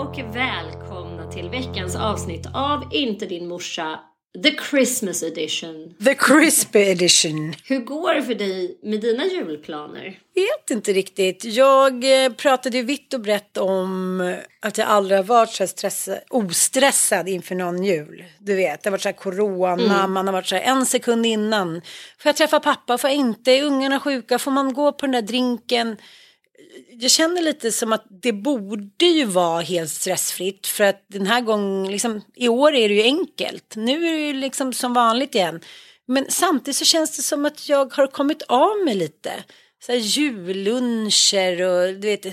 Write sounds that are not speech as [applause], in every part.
Och välkomna till veckans avsnitt av Inte din morsa, The Christmas edition. The crispy edition. Hur går det för dig med dina julplaner? Vet inte riktigt. Jag eh, pratade ju vitt och brett om att jag aldrig har varit så här stressa, ostressad inför någon jul. Du vet, det har varit så här corona, man har varit så här en sekund innan. Får jag träffa pappa, får jag inte? Är ungarna sjuka? Får man gå på den där drinken? Jag känner lite som att det borde ju vara helt stressfritt för att den här gången, liksom, i år är det ju enkelt. Nu är det ju liksom som vanligt igen. Men samtidigt så känns det som att jag har kommit av mig lite. Så här julluncher och du vet,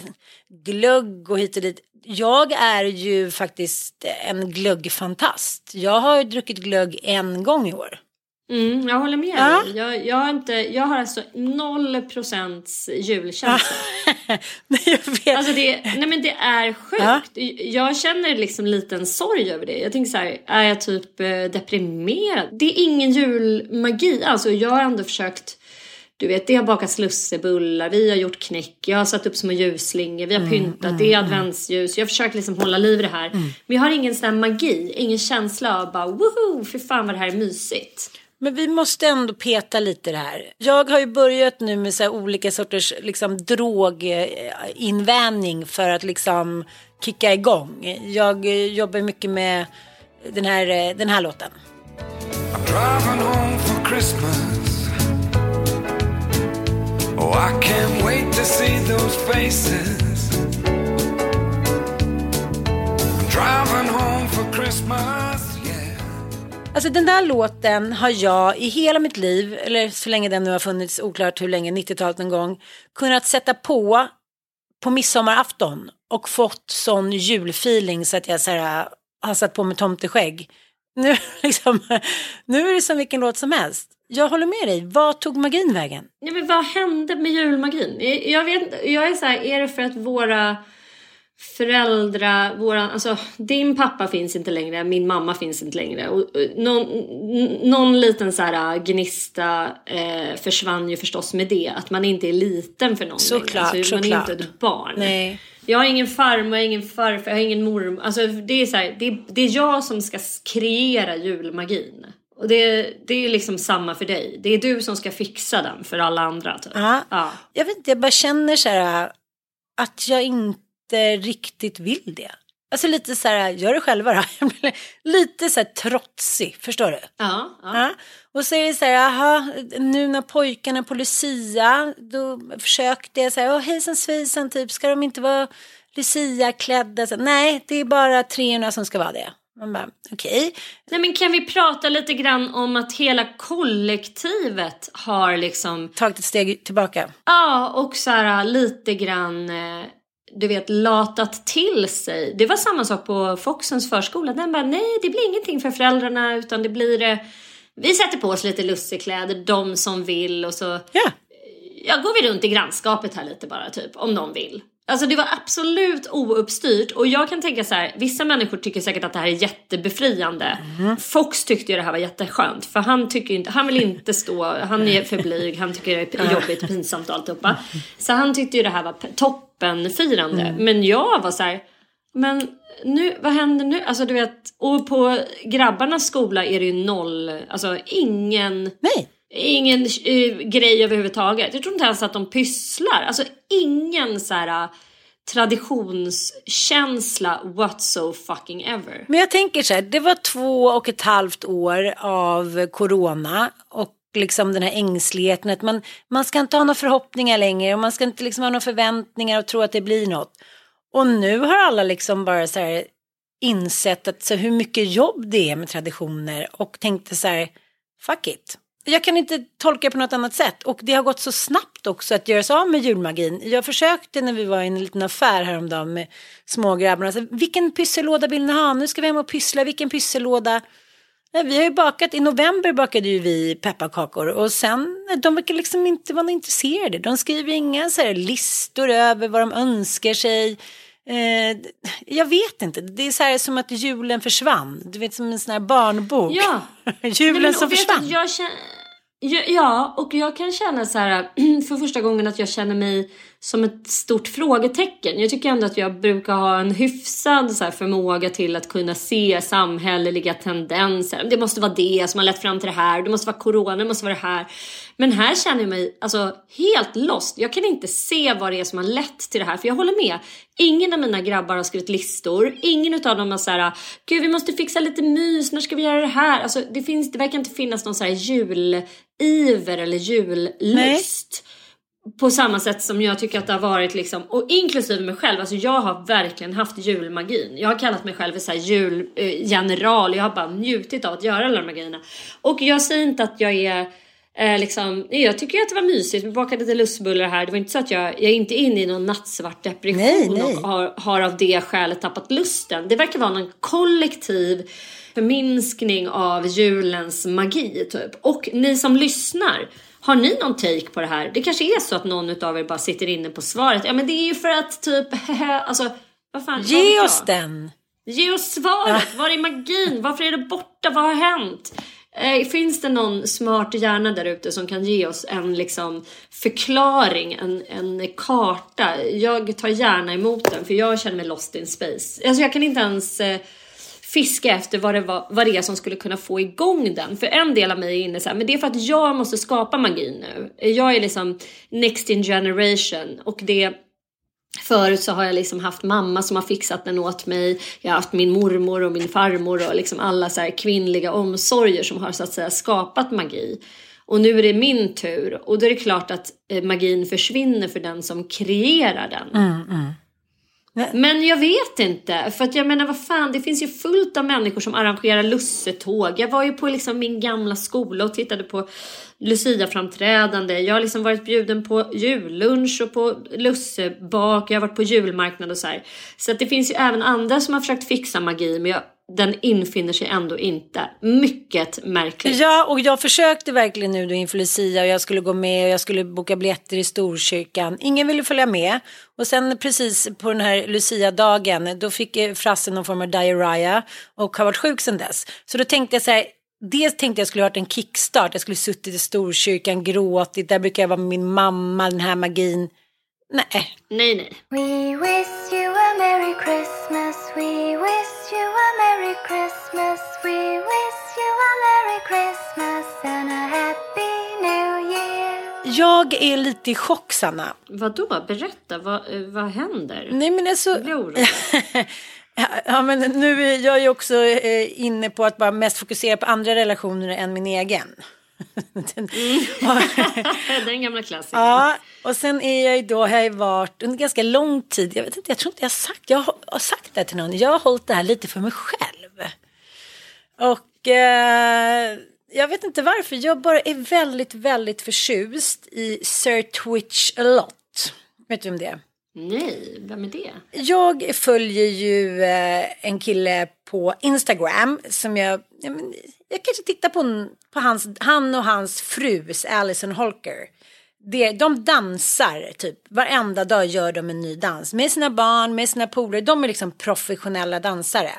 glögg och hit och dit. Jag är ju faktiskt en glöggfantast. Jag har ju druckit glögg en gång i år. Mm, jag håller med Ja. dig. Jag, jag, har inte, jag har alltså noll procents julkänsla. [laughs] Nej, jag vet. Alltså det, nej men det är sjukt. Jag känner liksom liten sorg över det. Jag tänker så här, är jag typ eh, deprimerad? Det är ingen julmagi. Alltså jag har ändå försökt, du vet det har bakats lussebullar, vi har gjort knäck, jag har satt upp små ljusslingor, vi har pyntat, det är adventsljus. Jag har försökt liksom hålla liv i det här. Men jag har ingen sån här magi, ingen känsla av bara woho, för fan vad det här är mysigt. Men vi måste ändå peta lite det här. Jag har ju börjat nu med så här olika sorters liksom, droginvänjning för att liksom kicka igång. Jag eh, jobbar mycket med den här, eh, den här låten. I'm Driving home for Christmas. Oh, I can't wait to see those faces. I'm Driving home for Christmas. Alltså den där låten har jag i hela mitt liv, eller så länge den nu har funnits, oklart hur länge, 90-talet någon gång, kunnat sätta på på midsommarafton och fått sån julfeeling så att jag så här, äh, har satt på mig tomteskägg. Nu, [laughs] liksom, nu är det som vilken låt som helst. Jag håller med dig. Vad tog magin vägen? Ja, men vad hände med julmagin? Jag- Jag vet inte, jag är så här, är det för att våra föräldrar, våra, alltså din pappa finns inte längre, min mamma finns inte längre. Och, och, någon, någon liten så här äh, gnista eh, försvann ju förstås med det, att man inte är liten för någon Såklart, längre. Alltså, man är såklart. inte ett barn. Nej. Jag har ingen farmor, ingen farfar, jag har ingen mormor. Alltså det är så här, det, är- det är jag som ska kreera julmagin. Och det, det är liksom samma för dig. Det är du som ska fixa den för alla andra. Typ. Ja. Ja. Jag vet inte, jag bara känner så här att jag inte riktigt vill det. Alltså lite så här, gör det själva då. [laughs] Lite så här trotsig, förstår du? Ja, ja. Ja. Och så är det så här, aha, nu när pojkarna på Lucia, då försökte jag så här, åh hejsan svejsan typ, ska de inte vara Lucia klädda. Så, nej, det är bara 300 som ska vara det. Man bara, okej. Nej men kan vi prata lite grann om att hela kollektivet har liksom, Tagit ett steg tillbaka. ja och så här lite grann, eh, du vet latat till sig. Det var samma sak på Foxens förskola. Den bara, nej det blir ingenting för föräldrarna utan det blir, eh, vi sätter på oss lite lussekläder, de som vill och så Ja. ja, går vi runt i grannskapet här lite bara typ, om de vill. Alltså det var absolut ouppstyrt och jag kan tänka så här, vissa människor tycker säkert att det här är jättebefriande. Fox tyckte ju det här var jätteskönt för han tycker inte, han vill inte stå, han är för blyg, han tycker det är [laughs] jobbigt pinsamt och alltihopa. Så han tyckte ju det här var pe- toppenfirande. Men jag var så här, men nu, vad händer nu? Alltså du vet, och på grabbarnas skola är det ju noll, alltså ingen Nej. Ingen eh, grej överhuvudtaget. Jag tror inte ens att de pysslar. Alltså ingen så här uh, traditionskänsla whatso fucking ever. Men jag tänker så här, det var två och ett halvt år av corona och liksom den här ängsligheten att man, man ska inte ha några förhoppningar längre och man ska inte liksom ha några förväntningar och tro att det blir något. Och nu har alla liksom bara så här insett att så hur mycket jobb det är med traditioner och tänkte så här, fuck it. Jag kan inte tolka det på något annat sätt och det har gått så snabbt också att göra sig av med julmagin. Jag försökte när vi var i en liten affär häromdagen med smågrabbarna. Så, vilken pyssellåda vill ni ha? Nu ska vi hem och pyssla. Vilken pyssellåda? Ja, vi har ju bakat, i november bakade ju vi pepparkakor och sen, de verkar liksom inte vara intresserade. De skriver inga så här listor över vad de önskar sig. Eh, jag vet inte, det är så här som att julen försvann. Du vet som en sån här barnbok. Ja. [laughs] julen Nej, men, som försvann. Jag känner, ja, och jag kan känna så här [clears throat] för första gången att jag känner mig som ett stort frågetecken. Jag tycker ändå att jag brukar ha en hyfsad så förmåga till att kunna se samhälleliga tendenser. Det måste vara det som har lett fram till det här. Det måste vara corona, det måste vara det här. Men här känner jag mig alltså helt lost. Jag kan inte se vad det är som har lett till det här. För jag håller med. Ingen av mina grabbar har skrivit listor. Ingen av dem har såhär, gud vi måste fixa lite mys, när ska vi göra det här? Alltså det, finns, det verkar inte finnas någon så här juliver eller jullust. På samma sätt som jag tycker att det har varit liksom, och inklusive mig själv, alltså jag har verkligen haft julmagin. Jag har kallat mig själv för så julgeneral, jag har bara njutit av att göra alla de här grejerna. Och jag säger inte att jag är Eh, liksom, jag tycker att det var mysigt, vi bakade lite lustbullar här. Det var inte så att jag, jag är inte inne i någon nattsvart depression Nej, nej. och har, har av det skälet tappat lusten. Det verkar vara någon kollektiv förminskning av julens magi typ. Och ni som lyssnar, har ni någon take på det här? Det kanske är så att någon av er bara sitter inne på svaret. Ja men det är ju för att typ, alltså vad fan. Ge oss den. Ge oss svaret! Var är magin? Varför är det borta? Vad har hänt? Eh, finns det någon smart hjärna där ute som kan ge oss en liksom, förklaring, en, en karta? Jag tar gärna emot den för jag känner mig lost in space. Alltså jag kan inte ens eh, fiska efter vad det, var, vad det är som skulle kunna få igång den. För en del av mig är inne så här, men det är för att jag måste skapa magi nu. Jag är liksom next in generation och det Förut så har jag liksom haft mamma som har fixat den åt mig. Jag har haft min mormor och min farmor och liksom alla så här kvinnliga omsorger som har så att säga skapat magi. Och nu är det min tur och då är det klart att eh, magin försvinner för den som kreerar den. Mm, mm. Men jag vet inte, för att jag menar vad fan, det finns ju fullt av människor som arrangerar lussetåg. Jag var ju på liksom min gamla skola och tittade på Lucia-framträdande. Jag har liksom varit bjuden på jullunch och på lussebak. Jag har varit på julmarknad och så här. Så att det finns ju även andra som har försökt fixa magi, men jag, den infinner sig ändå inte. Mycket märkligt. Ja, och jag försökte verkligen nu då inför Lucia och jag skulle gå med och jag skulle boka biljetter i Storkyrkan. Ingen ville följa med. Och sen precis på den här Lucia-dagen, då fick eh, Frasse frassen någon form av diarrhea och har varit sjuk sedan dess. Så då tänkte jag så här, dels tänkte jag skulle ha varit en kickstart, jag skulle suttit i Storkyrkan, gråtit, där brukar jag vara med min mamma, den här magin. Nej, Nej, nej. We wish you a Merry Christmas. We wish you a Merry Christmas. We wish you a Merry Christmas and a Happy New Year. jag är lite i chock Sanna. Vadå? Berätta, vad, eh, vad händer? Nej men alltså... Jag blir orolig. Ja, [laughs] Ja, men nu är jag ju också eh, inne på att bara mest fokusera på andra relationer än min egen. Den- [laughs] Den gamla klassikern. Ja, och sen är jag ju då, har jag varit under ganska lång tid, jag vet inte, jag tror inte jag har sagt, jag har, sagt det till någon, jag har hållit det här lite för mig själv. Och eh, jag vet inte varför, jag bara är väldigt, väldigt förtjust i Sir Twitch a lot. Vet du vem det är? Nej, vem är det? Jag följer ju eh, en kille på Instagram som jag, men, jag kanske tittar på, på hans, han och hans fru Alison Holker. Det, de dansar typ, varenda dag gör de en ny dans med sina barn, med sina polare. De är liksom professionella dansare.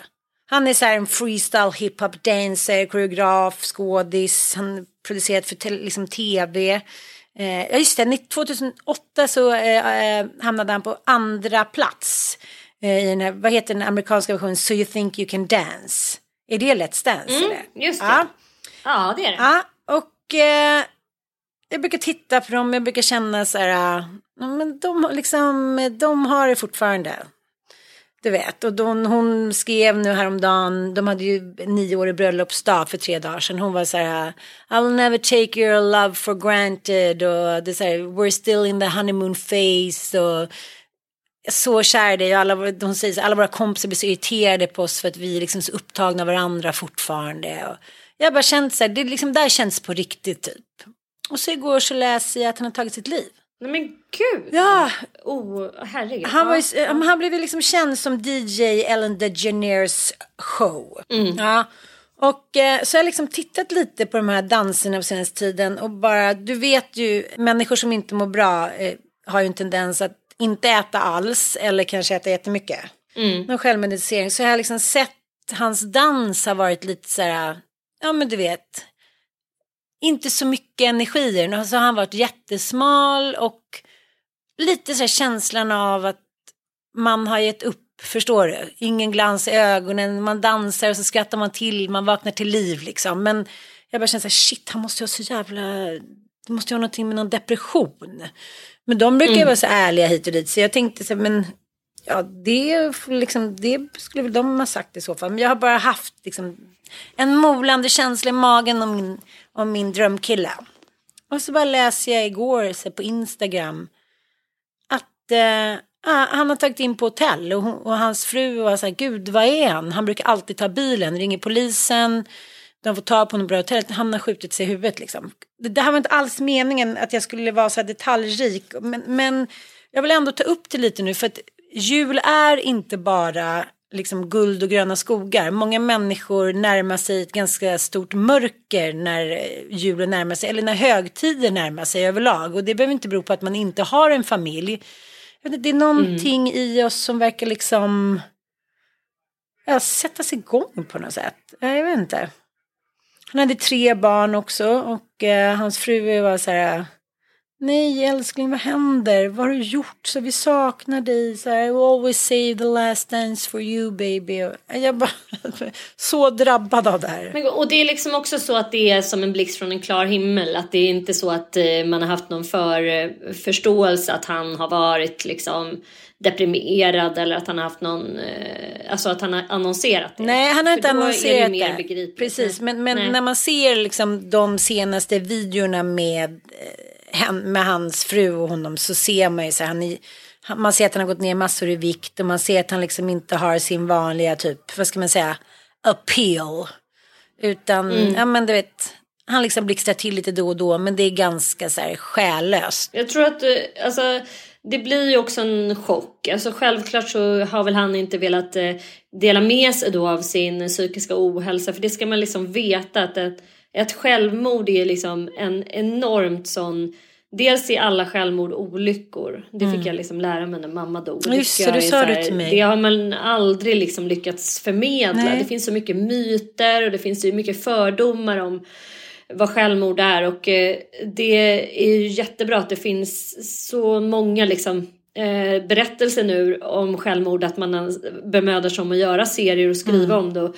Han är så här en freestyle hiphop dancer, koreograf, skådis. Han producerat för te- liksom tv. Eh, ja just det, 2008 så eh, eh, hamnade han på andra plats. Eh, i den här, vad heter den amerikanska versionen, So you think you can dance. Är det Let's Dance? eller? just det. Ja. Ja, det är det. Ja, och eh, jag brukar titta på dem, jag brukar känna så här, ja, men de, liksom, de har det fortfarande. Du vet, och de, hon skrev nu häromdagen, de hade ju nioårig bröllopsdag för tre dagar sedan. Hon var så här, I will never take your love for granted och det är så här, we're still in the honeymoon phase och så kär i dig alla, våra- säger så, alla våra kompisar blir så irriterade på oss för att vi är liksom så upptagna av varandra fortfarande. Och jag har bara känt så här, det är liksom där känns på riktigt typ. Och så igår så läser jag att han har tagit sitt liv. Nej men gud. Ja, Oh, herregud. han, var ju, ja, men han blev ju liksom känd som DJ Ellen DeGeneres show. Ja. Och eh, så har jag liksom tittat lite på de här danserna på senaste tiden och bara, du vet ju, människor som inte mår bra eh, har ju en tendens att inte äta alls eller kanske äta jättemycket. Någon självmedicinering. Så jag har liksom sett hans dans har varit lite så här, ja men du vet, inte så mycket energier. Så har han varit jättesmal och lite så här känslan av att man har gett upp, förstår du? Ingen glans i ögonen, man dansar och så skrattar man till, man vaknar till liv liksom. Men jag bara känner så här, shit, han måste ju ha så jävla, det måste ju ha någonting med någon depression. Men de brukar ju vara så ärliga hit och dit, så jag tänkte så här, men ja, det, liksom, det skulle väl de ha sagt i så fall. Men jag har bara haft liksom, en molande känsla i magen om min, om min drömkille. Och så bara läser jag igår så på Instagram att eh, ah, han har tagit in på hotell och, hon, och hans fru var så här, gud vad är han? Han brukar alltid ta bilen, ringer polisen, de får ta på honom på hotellet, han har skjutit sig i huvudet liksom. Det, det här var inte alls meningen att jag skulle vara så här detaljrik, men, men jag vill ändå ta upp det lite nu för att jul är inte bara liksom guld och gröna skogar. Många människor närmar sig ett ganska stort mörker när julen närmar sig, eller när högtider närmar sig överlag. Och det behöver inte bero på att man inte har en familj. Det är någonting i oss som verkar liksom ja, sättas igång på något sätt. Ja, Jag vet inte. Han hade tre barn också och eh, hans fru var så här. Nej älskling vad händer? Vad har du gjort? Så vi saknar dig. Så här, I will always save the last dance for you baby. Jag bara [laughs] så drabbad av det här. Men, och det är liksom också så att det är som en blixt från en klar himmel. Att det är inte så att eh, man har haft någon för, eh, förståelse att han har varit liksom deprimerad eller att han har haft någon, eh, alltså att han har annonserat det. Nej, han har inte annonserat det. Precis, men, men när man ser liksom de senaste videorna med, med hans fru och honom så ser man ju så här, han, är- man ser att han har gått ner massor i vikt och man ser att han liksom inte har sin vanliga typ, vad ska man säga, appeal. Utan, Mm. ja men du vet, han liksom blixtrar till lite då och då men det är ganska så här själlöst. Jag tror att eh, alltså, det blir ju också en chock. Alltså, självklart så har väl han inte velat eh, dela med sig då av sin psykiska ohälsa. För det ska man liksom veta att ett, självmord är liksom en enormt sån Dels är alla självmord olyckor. Det fick jag liksom lära mig när mamma dog. Mm. Just det, det sa så du till mig. Det har man aldrig liksom lyckats förmedla. Nej. Det finns så mycket myter och det finns ju mycket fördomar om vad självmord är och eh, det är ju jättebra att det finns så många liksom eh, berättelser nu om självmord att man bemödar sig om att göra serier och skriva Mm. om det och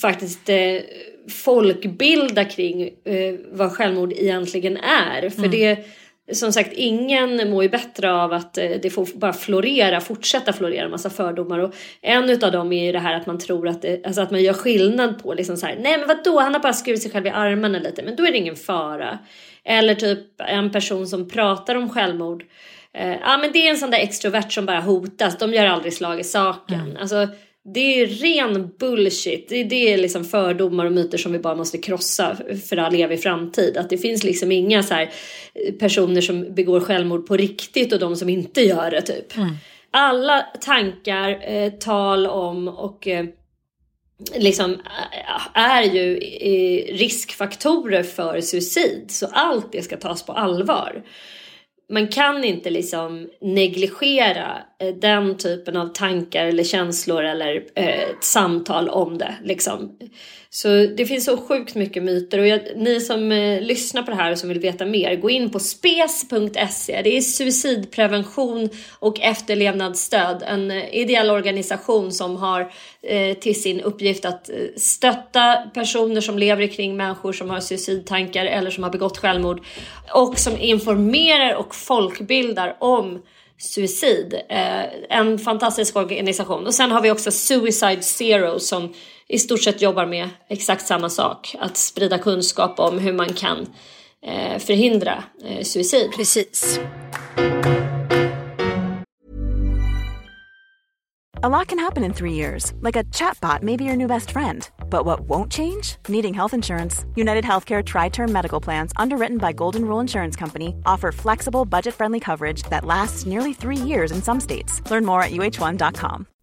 faktiskt eh, folkbilda kring eh, vad självmord egentligen är. Mm. För det som sagt, ingen mår ju bättre av att eh, det får bara florera, fortsätta florera en massa fördomar. Och en utav dem är ju det här att man tror att, det, alltså att man gör skillnad på liksom så här, nej men vadå, han har bara skurit sig själv i armarna lite, men då är det ingen fara. Eller typ en person som pratar om självmord. Eh, ja men det är en sån där extrovert som bara hotas, de gör aldrig slag i saken. Mm. Alltså, det är ren bullshit. Det, det är liksom fördomar och myter som vi bara måste krossa för all evig framtid. Att det finns liksom inga så här personer som begår självmord på riktigt och de som inte gör det typ. Mm. Alla tankar, eh, tal om och eh, liksom eh, är ju eh, riskfaktorer för suicid. Så allt det ska tas på allvar man kan inte liksom negligera eh, den typen av tankar eller känslor eller eh, ett samtal om det. Liksom. Så det finns så sjukt mycket myter och jag, ni som eh, lyssnar på det här och som vill veta mer, gå in på spes.se. Det är suicidprevention och efterlevnadsstöd. En eh, ideell organisation som har eh, till sin uppgift att eh, stötta personer som lever kring människor som har suicidtankar eller som har begått självmord och som informerar och folkbildar om suicid. Eh, en fantastisk organisation. Och sen har vi också Suicide Zero som i stort sett jobbar med exakt samma sak. Att sprida kunskap om hur man kan eh, förhindra eh, suicid. Precis. A lot can happen in three years, like a chatbot may be your new best friend. But what won't change? Needing health insurance. United Healthcare Tri Term Medical Plans, underwritten by Golden Rule Insurance Company, offer flexible, budget friendly coverage that lasts nearly three years in some states. Learn more at uh1.com.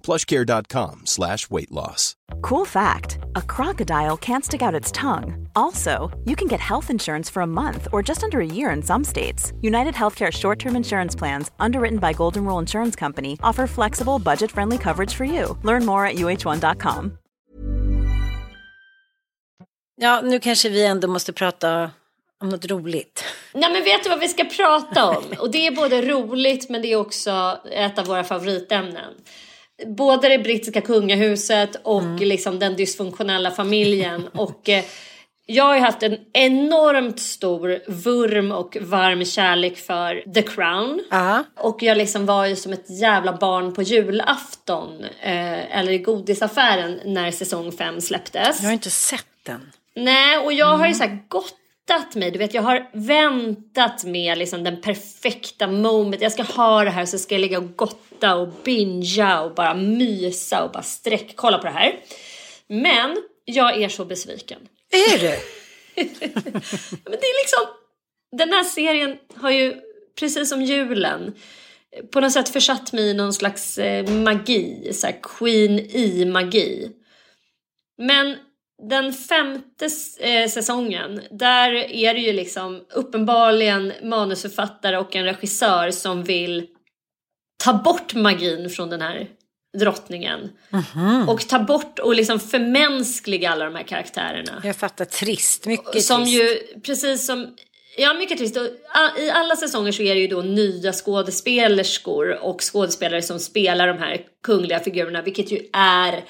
plushcare.com slash weight loss. Cool fact a crocodile can't stick out its tongue. Also, you can get health insurance for a month or just under a year in some states. United Healthcare short term insurance plans, underwritten by Golden Rule Insurance Company, offer flexible, budget friendly coverage for you. Learn more at uh1.com. Ja, nu kanske vi ändå måste prata om något roligt. Nej, men vet du vad vi ska prata om? Och det är både roligt, men det är också ett av våra favoritämnen både det brittiska kungahuset och mm. liksom den dysfunktionella familjen. [laughs] och eh, jag har haft en enormt stor vurm och varm kärlek för The Crown. Uh-huh. Och jag liksom var ju som ett jävla barn på julafton. Eh, eller i godisaffären när säsong 5 släpptes. Jag har inte sett den. Nej, och jag mm. har ju så gått mig. Du vet, jag har väntat med liksom den perfekta moment. Jag ska ha det här så ska jag ligga och gotta och bingea och bara mysa och bara sträck kolla på det här. Men jag är så besviken. Är du? [laughs] Men det är liksom, den här serien har ju precis som julen på något sätt försatt mig i någon slags eh, magi, så Queen i magi. Men den femte eh, säsongen, där är det ju liksom uppenbarligen manusförfattare och en regissör som vill ta bort magin från den här drottningen. Mm-hmm. Och ta bort och liksom förmänskliga alla de här karaktärerna. Jag fattar, trist, mycket som trist. Ju, precis som, ja mycket trist. Och I alla säsonger så är det ju då nya skådespelerskor och skådespelare som spelar de här kungliga figurerna, vilket ju är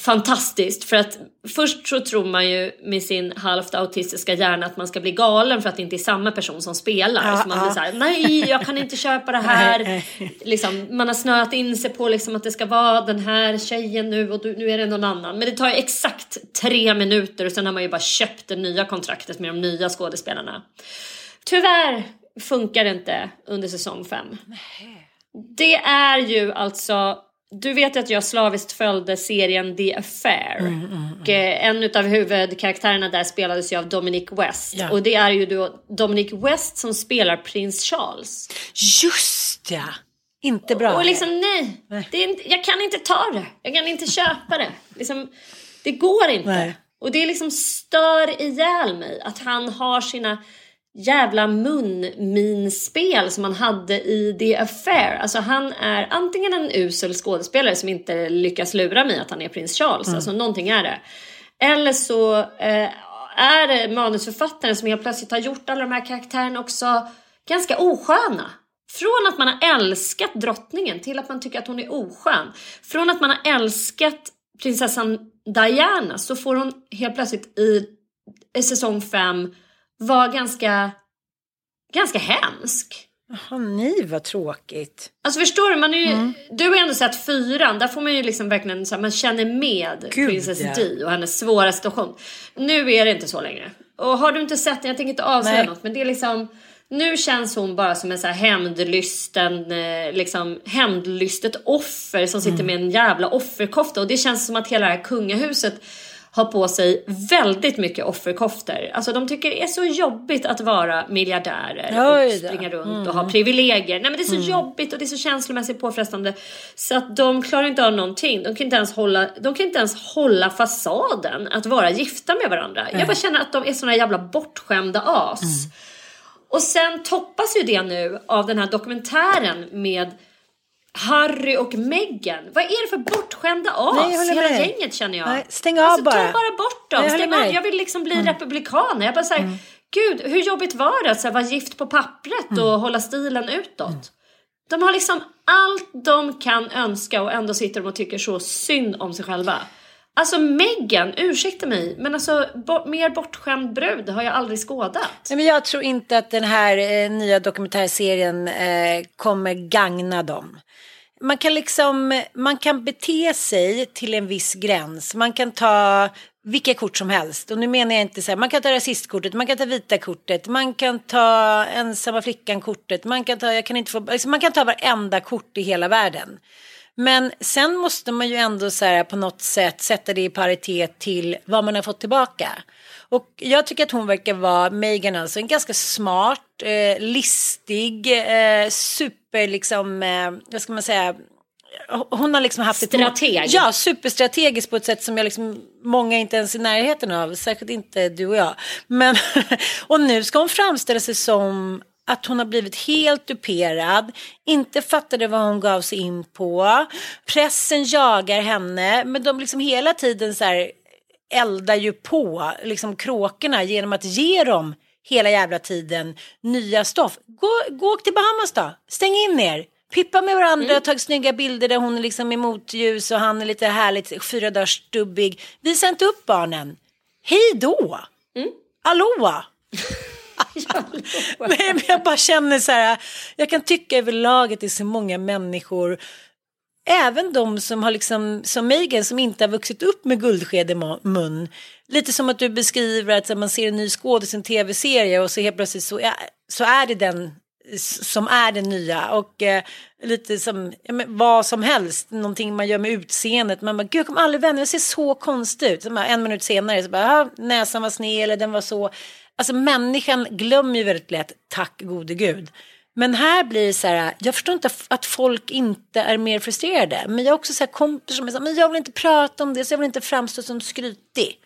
fantastiskt för att först så tror man ju med sin halvt autistiska hjärna att man ska bli galen för att det inte är samma person som spelar. Ja, så man ja. blir såhär, nej jag kan inte köpa det [laughs] här. liksom, man har snöat in sig på liksom att det ska vara den här tjejen nu och nu är det någon annan. Men det tar ju exakt tre minuter och sen har man ju bara köpt det nya kontraktet med de nya skådespelarna. Tyvärr funkar det inte under säsong fem. Det är ju alltså du vet att jag slaviskt följde serien The Affair. Mm, mm, mm. Och eh, en av huvudkaraktärerna där spelades ju av Dominic West. Ja. Och det är ju då Dominic West som spelar prins Charles. Just ja! Inte bra. Och, och liksom nej, nej. Det är inte, jag kan inte ta det. Jag kan inte köpa det. Liksom, det går inte. Nej. Och det liksom stör ihjäl mig att han har sina jävla munminspel som han hade i The Affair. Alltså han är antingen en usel skådespelare som inte lyckas lura mig att han är prins Charles, mm. alltså någonting är det. Eller så eh, är det manusförfattaren som helt plötsligt har gjort alla de här karaktärerna också ganska osköna. Från att man har älskat drottningen till att man tycker att hon är oskön. Från att man har älskat prinsessan Diana så får hon helt plötsligt i, säsong 5 var ganska, ganska hemsk. Jaha, nej vad tråkigt. Alltså förstår du, man är ju, mm. du har ju ändå sett fyran, där får man ju liksom verkligen så här, man känner med Gud, Princess ja. Di och hennes svåra situation. Nu är det inte så längre. Och har du inte sett den, jag tänker inte avslöja något, men det är liksom nu känns hon bara som en så här hämndlysten, eh, liksom hämndlystet offer som sitter mm. med en jävla offerkofta och det känns som att hela det här kungahuset har på sig väldigt mycket offerkoftor. Alltså de tycker det är så jobbigt att vara miljardärer och springa runt mm. och ha privilegier. Nej men det är så mm. jobbigt och det är så känslomässigt påfrestande så att de klarar inte av någonting. De kan inte ens hålla, de kan inte ens hålla fasaden att vara gifta med varandra. Mm. Jag bara känner att de är såna jävla bortskämda as. Mm. Och sen toppas ju det nu av den här dokumentären med Harry och Meghan. Vad är det för bortskämda as? Nej, Hela med. gänget känner jag. Nej, stäng av alltså, bara. Ta bara bort dem. Nej, jag, stäng av. jag vill liksom bli mm. republikan. Jag bara säger, mm. gud hur jobbigt var det att här, vara gift på pappret mm. och hålla stilen utåt? Mm. De har liksom allt de kan önska och ändå sitter de och tycker så synd om sig själva. Alltså Meghan, ursäkta mig, men alltså bo mer bortskämd brud har jag aldrig skådat. Nej, men jag tror inte att den här eh, nya dokumentärserien eh, kommer gagna dem man kan liksom, man kan bete sig till en viss gräns. Man kan ta vilka kort som helst. Och nu menar jag inte så här, man kan ta rasistkortet, man kan ta vita kortet, man kan ta ensamma flickan-kortet, man kan ta, jag kan inte få, liksom, man kan ta varenda kort i hela världen. Men sen måste man ju ändå så här, på något sätt sätta det i paritet till vad man har fått tillbaka. Och jag tycker att hon verkar vara, Megan alltså, en ganska smart, eh, listig, eh, super liksom, eh, vad ska man säga, hon har liksom haft Strateg. ett... Ja, superstrategiskt på ett sätt som jag liksom, många inte ens är i närheten av, särskilt inte du och jag. Men, [laughs] och nu ska hon framställa sig som att hon har blivit helt duperad, inte fattade vad hon gav sig in på. Pressen jagar henne, men de liksom hela tiden så här eldar ju på liksom kråkorna genom att ge dem hela jävla tiden nya stoff. Gå, gå till Bahamas då, stäng in er. Pippa med varandra, mm. tagit snygga bilder där hon är liksom i motljus och han är lite härligt fyra dagar stubbig. Visa inte upp barnen. Hej då! Mm. Aloha! [laughs] [laughs] Nej, men jag bara känner så här, jag kan tycka överlag att det är så många människor även de som har liksom, som Megan som inte har vuxit upp med guldsked i mun. Lite som att du beskriver att man ser en ny skådis i en tv-serie och så helt plötsligt så är, så är det den som är den nya och eh, lite som ja, men, vad som helst, någonting man gör med utseendet. Man bara, gud jag kommer aldrig vänja jag ser så konstig ut. Så bara, en minut senare så bara, näsan var sned eller den var så. Alltså människan glömmer ju väldigt lätt, tack gode gud. Men här blir det så här, jag förstår inte att folk inte är mer frustrerade. Men jag har också så här kompisar som är så här, men jag vill inte prata om det så jag vill inte framstå som skrytig.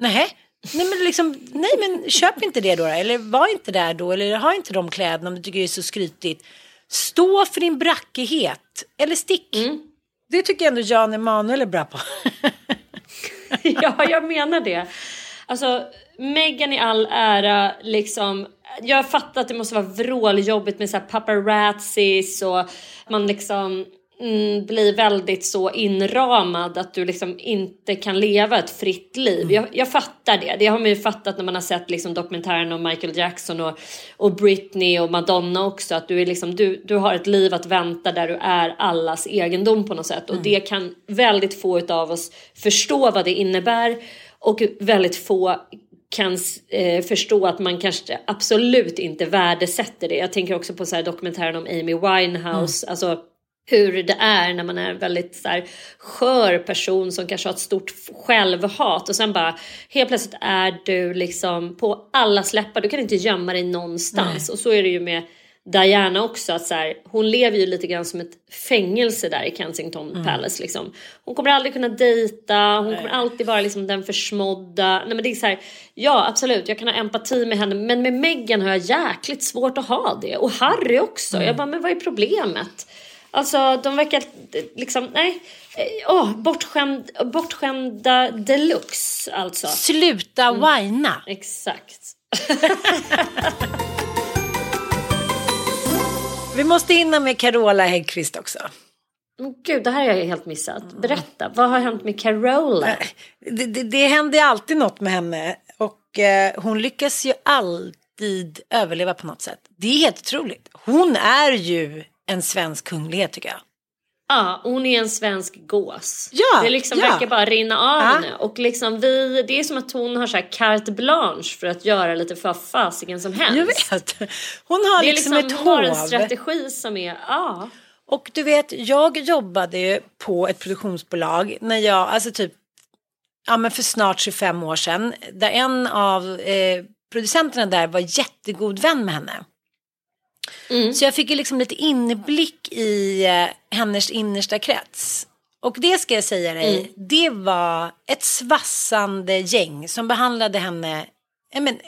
Nej, nej men liksom, nej men köp inte det då eller var inte där då eller ha inte de kläderna om du tycker det är så skrytigt. Stå för din brackighet eller stick. Mm. Det tycker jag ändå Jan Emanuel är bra på. [laughs] ja, jag menar det. Alltså, Megan i all ära, liksom jag fattar att det måste vara vråljobbigt med så här paparazzis och man liksom mm, blir väldigt så inramad att du liksom inte kan leva ett fritt liv. Mm. Jag, jag, fattar det. Det har man ju fattat när man har sett liksom dokumentären om Michael Jackson och, och Britney och Madonna också. Att du, är liksom, du, du har ett liv att vänta där du är allas egendom på något sätt. Mm. Och det kan väldigt få av oss förstå vad det innebär och väldigt få kan eh, förstå att man kanske absolut inte värdesätter det. Jag tänker också på så här dokumentären om Amy Winehouse. Mm. Alltså hur det är när man är en väldigt så här, skör person som kanske har ett stort självhat och sen bara helt plötsligt är du liksom på alla släppar. Du kan inte gömma dig någonstans Nej. och så är det ju med Diana också att så här, hon lever ju lite grann som ett fängelse där i Kensington mm. Palace liksom. Hon kommer aldrig kunna dejta, hon Nej. kommer alltid vara liksom den försmådda. Nej men det är så här, ja absolut jag kan ha empati med henne men med Meghan har jag jäkligt svårt att ha det och Harry också. Mm. Jag bara men vad är problemet? Alltså de verkar liksom, nej. Oh, bortskämd, bortskämda deluxe alltså. Sluta mm. whina. Exakt. [laughs] [laughs] Vi måste hinna med Carola Häggkvist också. Gud, det här har jag helt missat. Berätta, vad har hänt med Carola? Det, det, det händer alltid något med henne. Och eh, hon lyckas ju alltid överleva på något sätt. Det är helt otroligt. Hon är ju en svensk kunglighet tycker jag. Ja, hon är en svensk gås. Ja, det liksom ja. verkar bara rinna av ja. henne. Och liksom vi, det är som att hon har så här carte blanche för att göra lite för fasiken som helst. Jag vet. Hon har det liksom, liksom ett hov. Hon har en strategi som är, ja. Och du vet, jag jobbade på ett produktionsbolag när jag, alltså typ, ja men för snart 25 år sedan. Där en av eh, producenterna där var jättegod vän med henne. Mm. Så jag fick ju liksom lite inblick i eh, hennes innersta krets. Och det ska jag säga dig, mm. det var ett svassande gäng som behandlade henne men,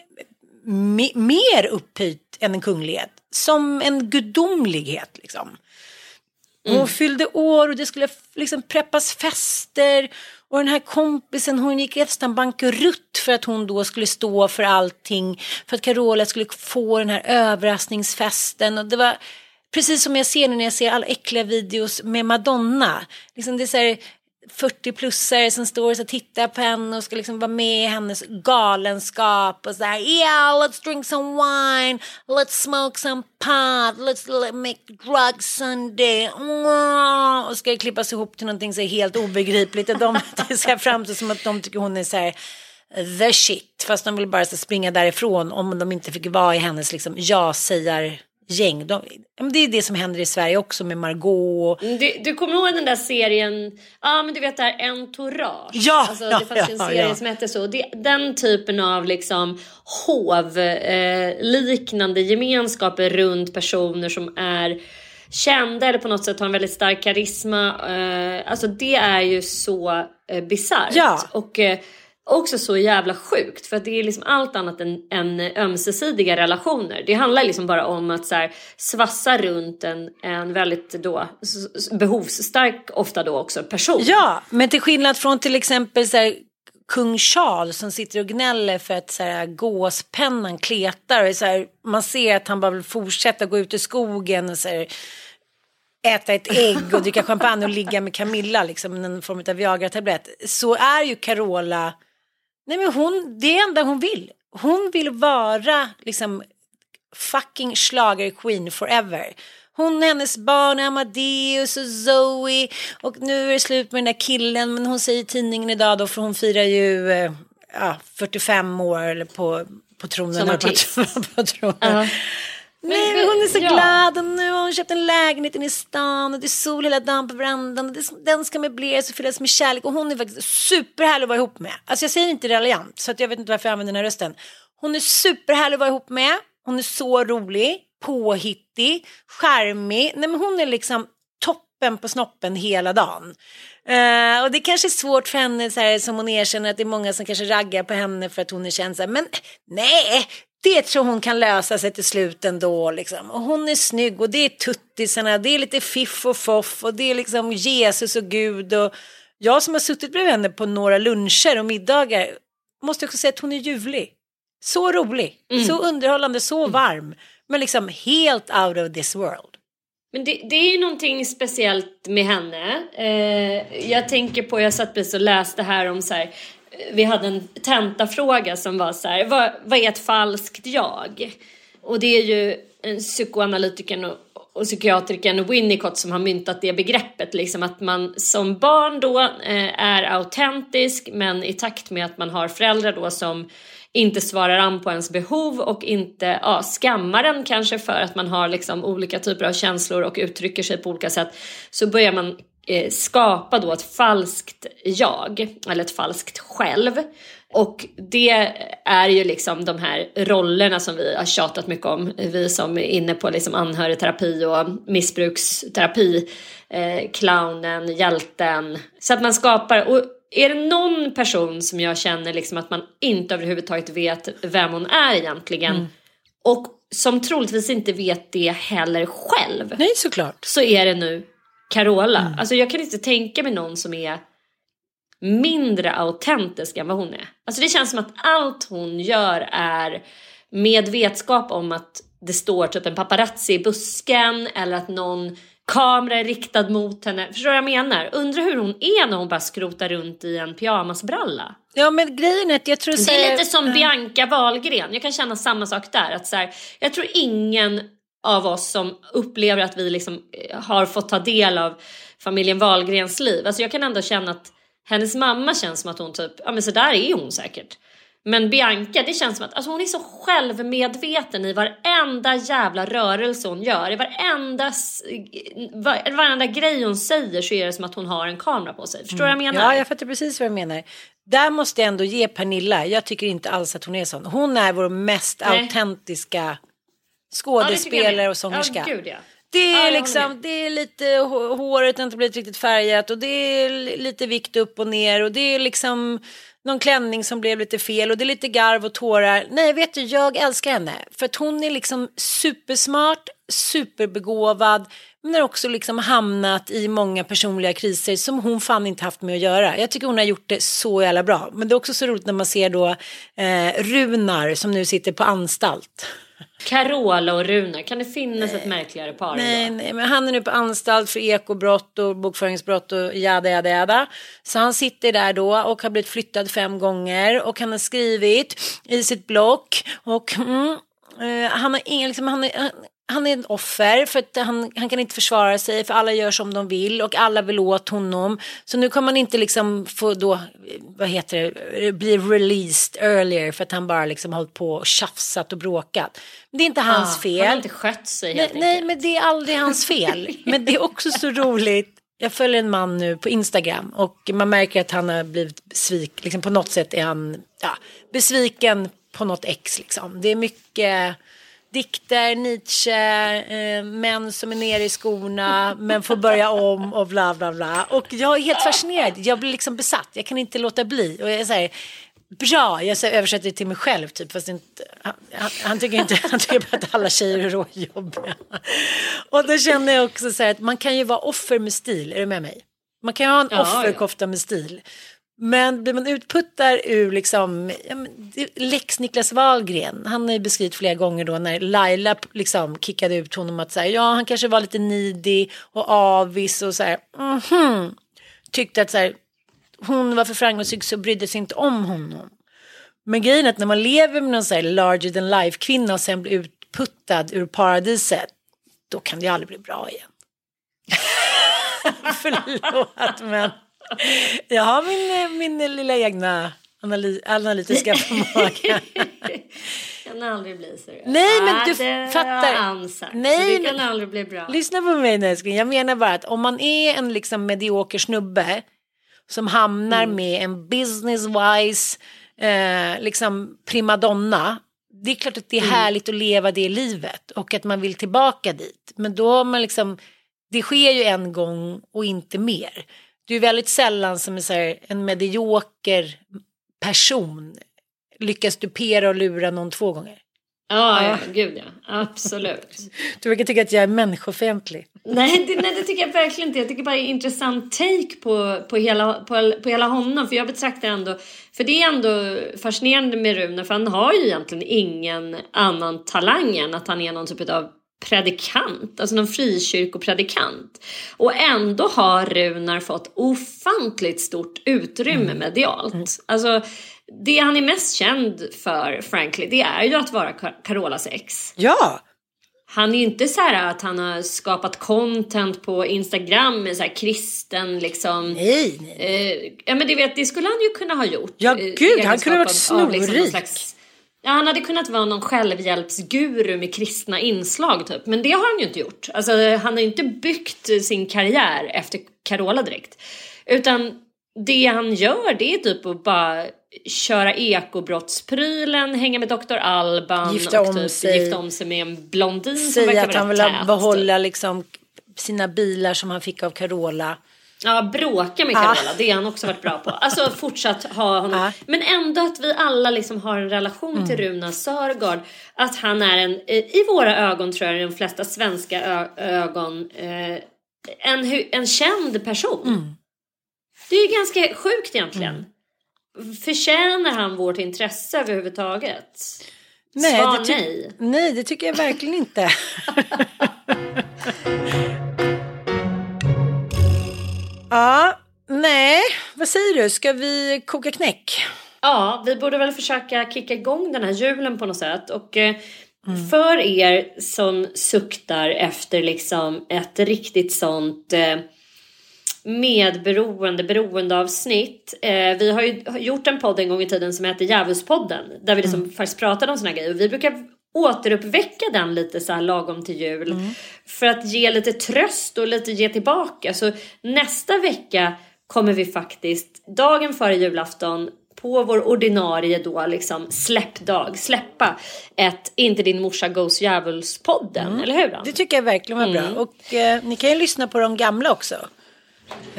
me, mer upphöjt än en kunglighet. Som en gudomlighet liksom. Hon mm. fyllde år och det skulle liksom preppas fester. Och den här kompisen hon gick nästan bankrutt för att hon då skulle stå för allting. För att Carola skulle få den här överraskningsfesten. Och det var precis som jag ser nu när jag ser alla äckliga videos med Madonna. Liksom det är så här, 40-plussare som står och tittar på henne och ska liksom vara med i hennes galenskap och så här yeah let's drink some wine, let's smoke some pot, let's make drugs Sunday. Och ska klippas ihop till någonting så helt obegripligt och de [laughs] det ska framstå som att de tycker hon är så här the shit. Fast de vill bara springa därifrån om de inte fick vara i hennes liksom ja-sägar gäng. De, det är det som händer i Sverige också med Margot. Mm, du, du kommer ihåg den där serien, ja ah, men du vet det här Entourage. Ja, alltså, ja, det fanns ja, en serie ja. som hette så. Det, den typen av liksom hov eh, gemenskaper runt personer som är kända eller på något sätt har en väldigt stark karisma. Eh, alltså det är ju så eh, bisarrt. Ja. Och, eh, också så jävla sjukt för att det är liksom allt annat än, än ömsesidiga relationer. Det handlar liksom bara om att så här, svassa runt en, en väldigt då behovsstark ofta då också person. Ja, men till skillnad från till exempel så här, kung Charles som sitter och gnäller för att så här, gåspennan kletar och så här, man ser att han bara vill fortsätta gå ut i skogen och så här, äta ett ägg och dricka champagne och ligga med Camilla, liksom en form av Viagra-tablett. Så är ju Carola Nej men hon, det är enda hon vill. Hon vill vara liksom fucking schlager queen forever. Hon och hennes barn Amadeus och Zoe och nu är det slut med den där killen men hon säger i tidningen idag då för hon firar ju eh, ja, 45 år på, på tronen. Som artist. På, [laughs] på tronen. Uh -huh. Nej, men hon är så ja. glad och nu har hon köpt en lägenhet inne i stan och det är sol hela dagen på verandan och det, den ska möbleras och fyllas med kärlek och hon är faktiskt superhärlig att vara ihop med. Alltså jag säger inte raljant så att jag vet inte varför jag använder den här rösten. Hon är superhärlig att vara ihop med. Hon är så rolig, påhittig, charmig. Nej men hon är liksom toppen på snoppen hela dagen. Uh, och det kanske är svårt för henne så här, som hon erkänner att det är många som kanske raggar på henne för att hon är känd så här, men nej, det tror hon kan lösa sig till slut ändå. Liksom. Och hon är snygg och det är tuttisarna, det är lite fiff och foff och det är liksom Jesus och Gud. Och jag som har suttit bredvid henne på några luncher och middagar måste också säga att hon är ljuvlig. Så rolig, mm. så underhållande, så mm. varm. Men liksom helt out of this world. Men det, det, är ju någonting speciellt med henne. Eh, jag tänker på, jag satt precis och läste här om så här, vi hade en tentafråga som var så här, vad, vad är ett falskt jag? Och det är ju psykoanalytikern och, och psykiatrikern Winnicott som har myntat det begreppet, liksom att man som barn då eh, är autentisk men i takt med att man har föräldrar då som inte svarar an på ens behov och inte ja, skammar en kanske för att man har liksom olika typer av känslor och uttrycker sig på olika sätt så börjar man skapa då ett falskt jag eller ett falskt själv och det är ju liksom de här rollerna som vi har tjatat mycket om, vi som är inne på liksom anhörigterapi och missbruksterapi, eh, clownen, hjälten. Så att man skapar, och är det någon person som jag känner liksom att man inte överhuvudtaget vet vem hon är egentligen mm. och som troligtvis inte vet det heller själv. Nej såklart. Så är det nu Carola. Mm. Alltså jag kan inte tänka mig någon som är mindre autentisk än vad hon är. Alltså det känns som att allt hon gör är med vetskap om att det står typ en paparazzi i busken eller att någon kamera är riktad mot henne. Förstår du vad jag menar? Undrar hur hon är när hon bara skrotar runt i en pyjamasbralla. Ja men grejen är att jag tror Det är lite som. Bianca Wahlgren. Jag kan känna samma sak där. Att så här, jag tror ingen av oss som upplever att vi liksom eh, har fått ta del av familjen Wahlgrens liv. Alltså jag kan ändå känna att hennes mamma känns som att hon typ, ja men så där är hon säkert. Men Bianca, det känns som att alltså hon är så självmedveten i varenda jävla rörelse hon gör. I varenda, var, varenda grej hon säger så är det som att hon har en kamera på sig. Förstår du mm. vad jag menar? Ja, jag fattar precis vad jag menar. Där måste jag ändå ge Pernilla, jag tycker inte alls att hon är sån. Hon är vår mest Nej. autentiska skådespelare ja, och sångerska. Ja, gud, ja. Det är, liksom, det är lite håret har inte blivit riktigt färgat och det är lite vikt upp och ner och det är liksom någon klänning som blev lite fel och det är lite garv och tårar. Nej, vet du, jag älskar henne för att hon är liksom supersmart, superbegåvad men har också liksom hamnat i många personliga kriser som hon fan inte haft med att göra. Jag tycker hon har gjort det så jävla bra. Men det är också så roligt när man ser då eh, Runar som nu sitter på anstalt. Carola och Runar, kan det finnas ett märkligare par? Nej, nej, men han är nu på anstalt för ekobrott och bokföringsbrott och jada, jada, jada. Så han sitter där då och har blivit flyttad fem gånger och han har skrivit i sitt block och mm, eh, han har ingen, liksom, han, är, han är ett offer för att han, han kan inte försvara sig för alla gör som de vill och alla vill åt honom. Så nu kan man inte liksom få då, vad heter det, bli released earlier för att han bara liksom hållit på och tjafsat och bråkat. Men det är inte hans fel. Han har inte skött sig helt nej, nej, men det är aldrig hans fel. [laughs] men det är också så roligt. Jag följer en man nu på Instagram och man märker att han har blivit svik, liksom på något sätt är han ja, besviken på något ex liksom. Det är mycket dikter, Nietzsche, eh, män som är nere i skorna men får börja om och bla bla bla. Och jag är helt fascinerad, jag blir liksom besatt, jag kan inte låta bli. Och jag säger bra, jag översätter det till mig själv typ. Fast inte, han, han, tycker inte, han tycker att alla tjejer är råjobbiga. Och då känner jag också så här att man kan ju vara offer med stil, är du med mig? Man kan ju ha en ja, offerkofta ja. med stil. Men blir man utputtad ur liksom, ja, Lex Niklas Wahlgren, han har ju beskrivit flera gånger då när Laila liksom kickade ut honom att säga ja han kanske var lite nidig och avis och så här, mm -hmm. tyckte att så här, hon var för framgångsrik så brydde sig inte om honom. Men grejen är att när man lever med någon så här larger than life kvinna och sen blir utputtad ur paradiset, då kan det ju aldrig bli bra igen. [laughs] Förlåt men [laughs] jag har min, min lilla egna analy analytiska [laughs] förmåga. kan aldrig bli seriös. Nej men du det fattar. Ansats. Nej, det kan men, aldrig bli bra. Lyssna på mig nu älskling. Jag menar bara att om man är en liksom medioker snubbe som hamnar mm. med en business wise eh, liksom primadonna. Det är klart att det är mm. härligt att leva det livet och att man vill tillbaka dit. Men då har man liksom, det sker ju en gång och inte mer det är väldigt sällan som en, så här, en medioker person lyckas dupera och lura någon två gånger. Ja, ja, gud ja. Absolut. [laughs] Du verkar tycka att jag är människofientlig. Nej det, nej, det tycker jag verkligen inte. Jag tycker bara det är intressant take på, på, hela, på, på hela honom. För jag betraktar ändå, för det är ändå fascinerande med Rune, för han har ju egentligen ingen annan talang än att han är någon typ av predikant, alltså någon frikyrkopredikant. Och ändå har Runar fått ofantligt stort utrymme mm. medialt. Mm. Alltså, det han är mest känd för, frankly, det är ju att vara Carolas ex. Ja! han är ju inte så här att han har skapat content på Instagram med så här kristen liksom. Nej, nej. Eh, ja men det, vet, det skulle han ju kunna ha gjort. Ja, eh, gud, han kunde ha varit liksom snorrik. slags- Ja, han hade kunnat vara någon självhjälpsguru med kristna inslag typ. Men det har han ju inte gjort. Alltså, han har ju inte byggt sin karriär efter Carola direkt. Utan det han gör det är typ att bara köra ekobrottsprylen, hänga med Dr. Alban Gifta och typ sig. gifta om sig med en blondin som verkar Säga att han vill tät, behålla typ. liksom sina bilar som han fick av Carola. Ja, bråka med Carola, det har han också varit bra på. Alltså fortsatt ha honom. Ah. Men ändå att vi alla liksom har en relation till Mm. Runa Sörgård. Att han är en, eh, i våra ögon tror jag, i de flesta svenska ögon, eh, en, en känd person. Mm. Det är ju ganska sjukt egentligen. Förtjänar han vårt intresse överhuvudtaget? Svar det ty- nej. Nej, det tycker jag verkligen inte. [laughs] ja, nej, vad säger du? Ska vi koka knäck? Ja, vi borde väl försöka kicka igång den här julen på något sätt. Och eh, för er som suktar efter liksom ett riktigt sånt eh, medberoende, beroendeavsnitt. Eh, vi har ju gjort en podd en gång i tiden som heter Djävulspodden. Där vi liksom faktiskt pratade om såna grejer. Och vi brukar återuppväcka den lite så här lagom till jul. För att ge lite tröst och lite ge tillbaka. Så nästa vecka kommer vi faktiskt, dagen före julafton, på vår ordinarie då liksom släppdag, släppa ett Inte din morsa goes djävulspodden, eller hur? Då? Det tycker jag verkligen var Mm. bra. Och eh, ni kan ju lyssna på de gamla också.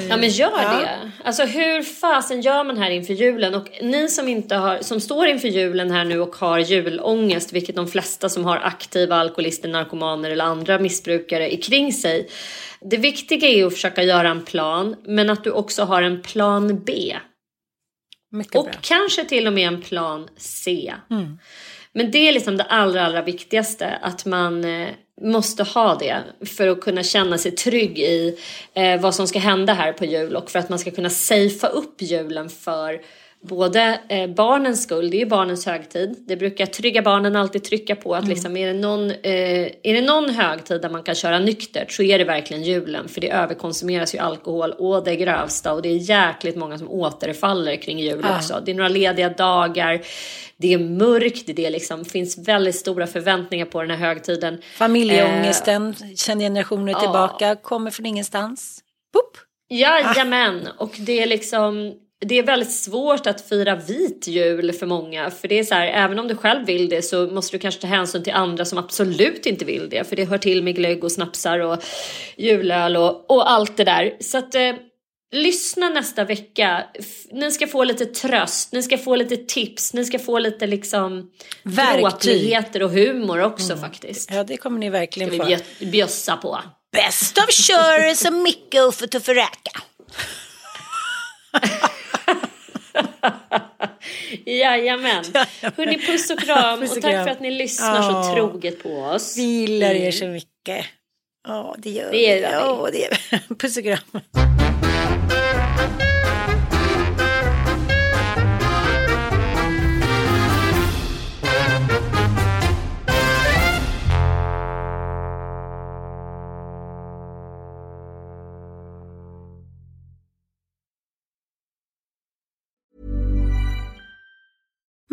Ja men gör Ja. det. Alltså hur fasen gör man här inför julen? Och ni som inte har, som står inför julen här nu och har julångest, vilket de flesta som har aktiva alkoholister, narkomaner eller andra missbrukare är kring sig. Det viktiga är att försöka göra en plan, men att du också har en plan B. Mycket Och bra. kanske till och med en plan C. Men det är liksom det allra, allra viktigaste. Att man eh, måste ha det för att kunna känna sig trygg i eh, vad som ska hända här på jul. Och för att man ska kunna safea upp julen för både eh, barnens skull, det är ju barnens högtid. Det brukar trygga barnen alltid trycka på att liksom, är, det någon, eh, är det någon högtid där man kan köra nyktert så är det verkligen julen. För det överkonsumeras ju alkohol och det grövsta och det är jäkligt många som återfaller kring jul också. Det är några lediga dagar, det är mörkt, det är liksom, finns väldigt stora förväntningar på den här högtiden. Familjeångesten, sen generationer tillbaka, kommer från ingenstans. Boop. Jajamän, och det är liksom det är väldigt svårt att fira vit jul för många. För det är så här, även om du själv vill det så måste du kanske ta hänsyn till andra som absolut inte vill det. För det hör till med glögg och snapsar och julöl och, och allt det där. Så att eh, lyssna nästa vecka. Ni ska få lite tröst, ni ska få lite tips, ni ska få lite liksom gråtligheter och humor också faktiskt. Ja, det kommer ni verkligen Ska vi få. bjö- bjössa på. Bäst av kör som Micke och Tufferäka. [laughs] [laughs] Jajamän. Hörni, puss och kram. Puss och och tack kram. för att ni lyssnar Ja. så troget på oss. Vi gillar er så mycket. Ja, det gör Det gör vi. Ja, det gör vi. [laughs] Puss och kram.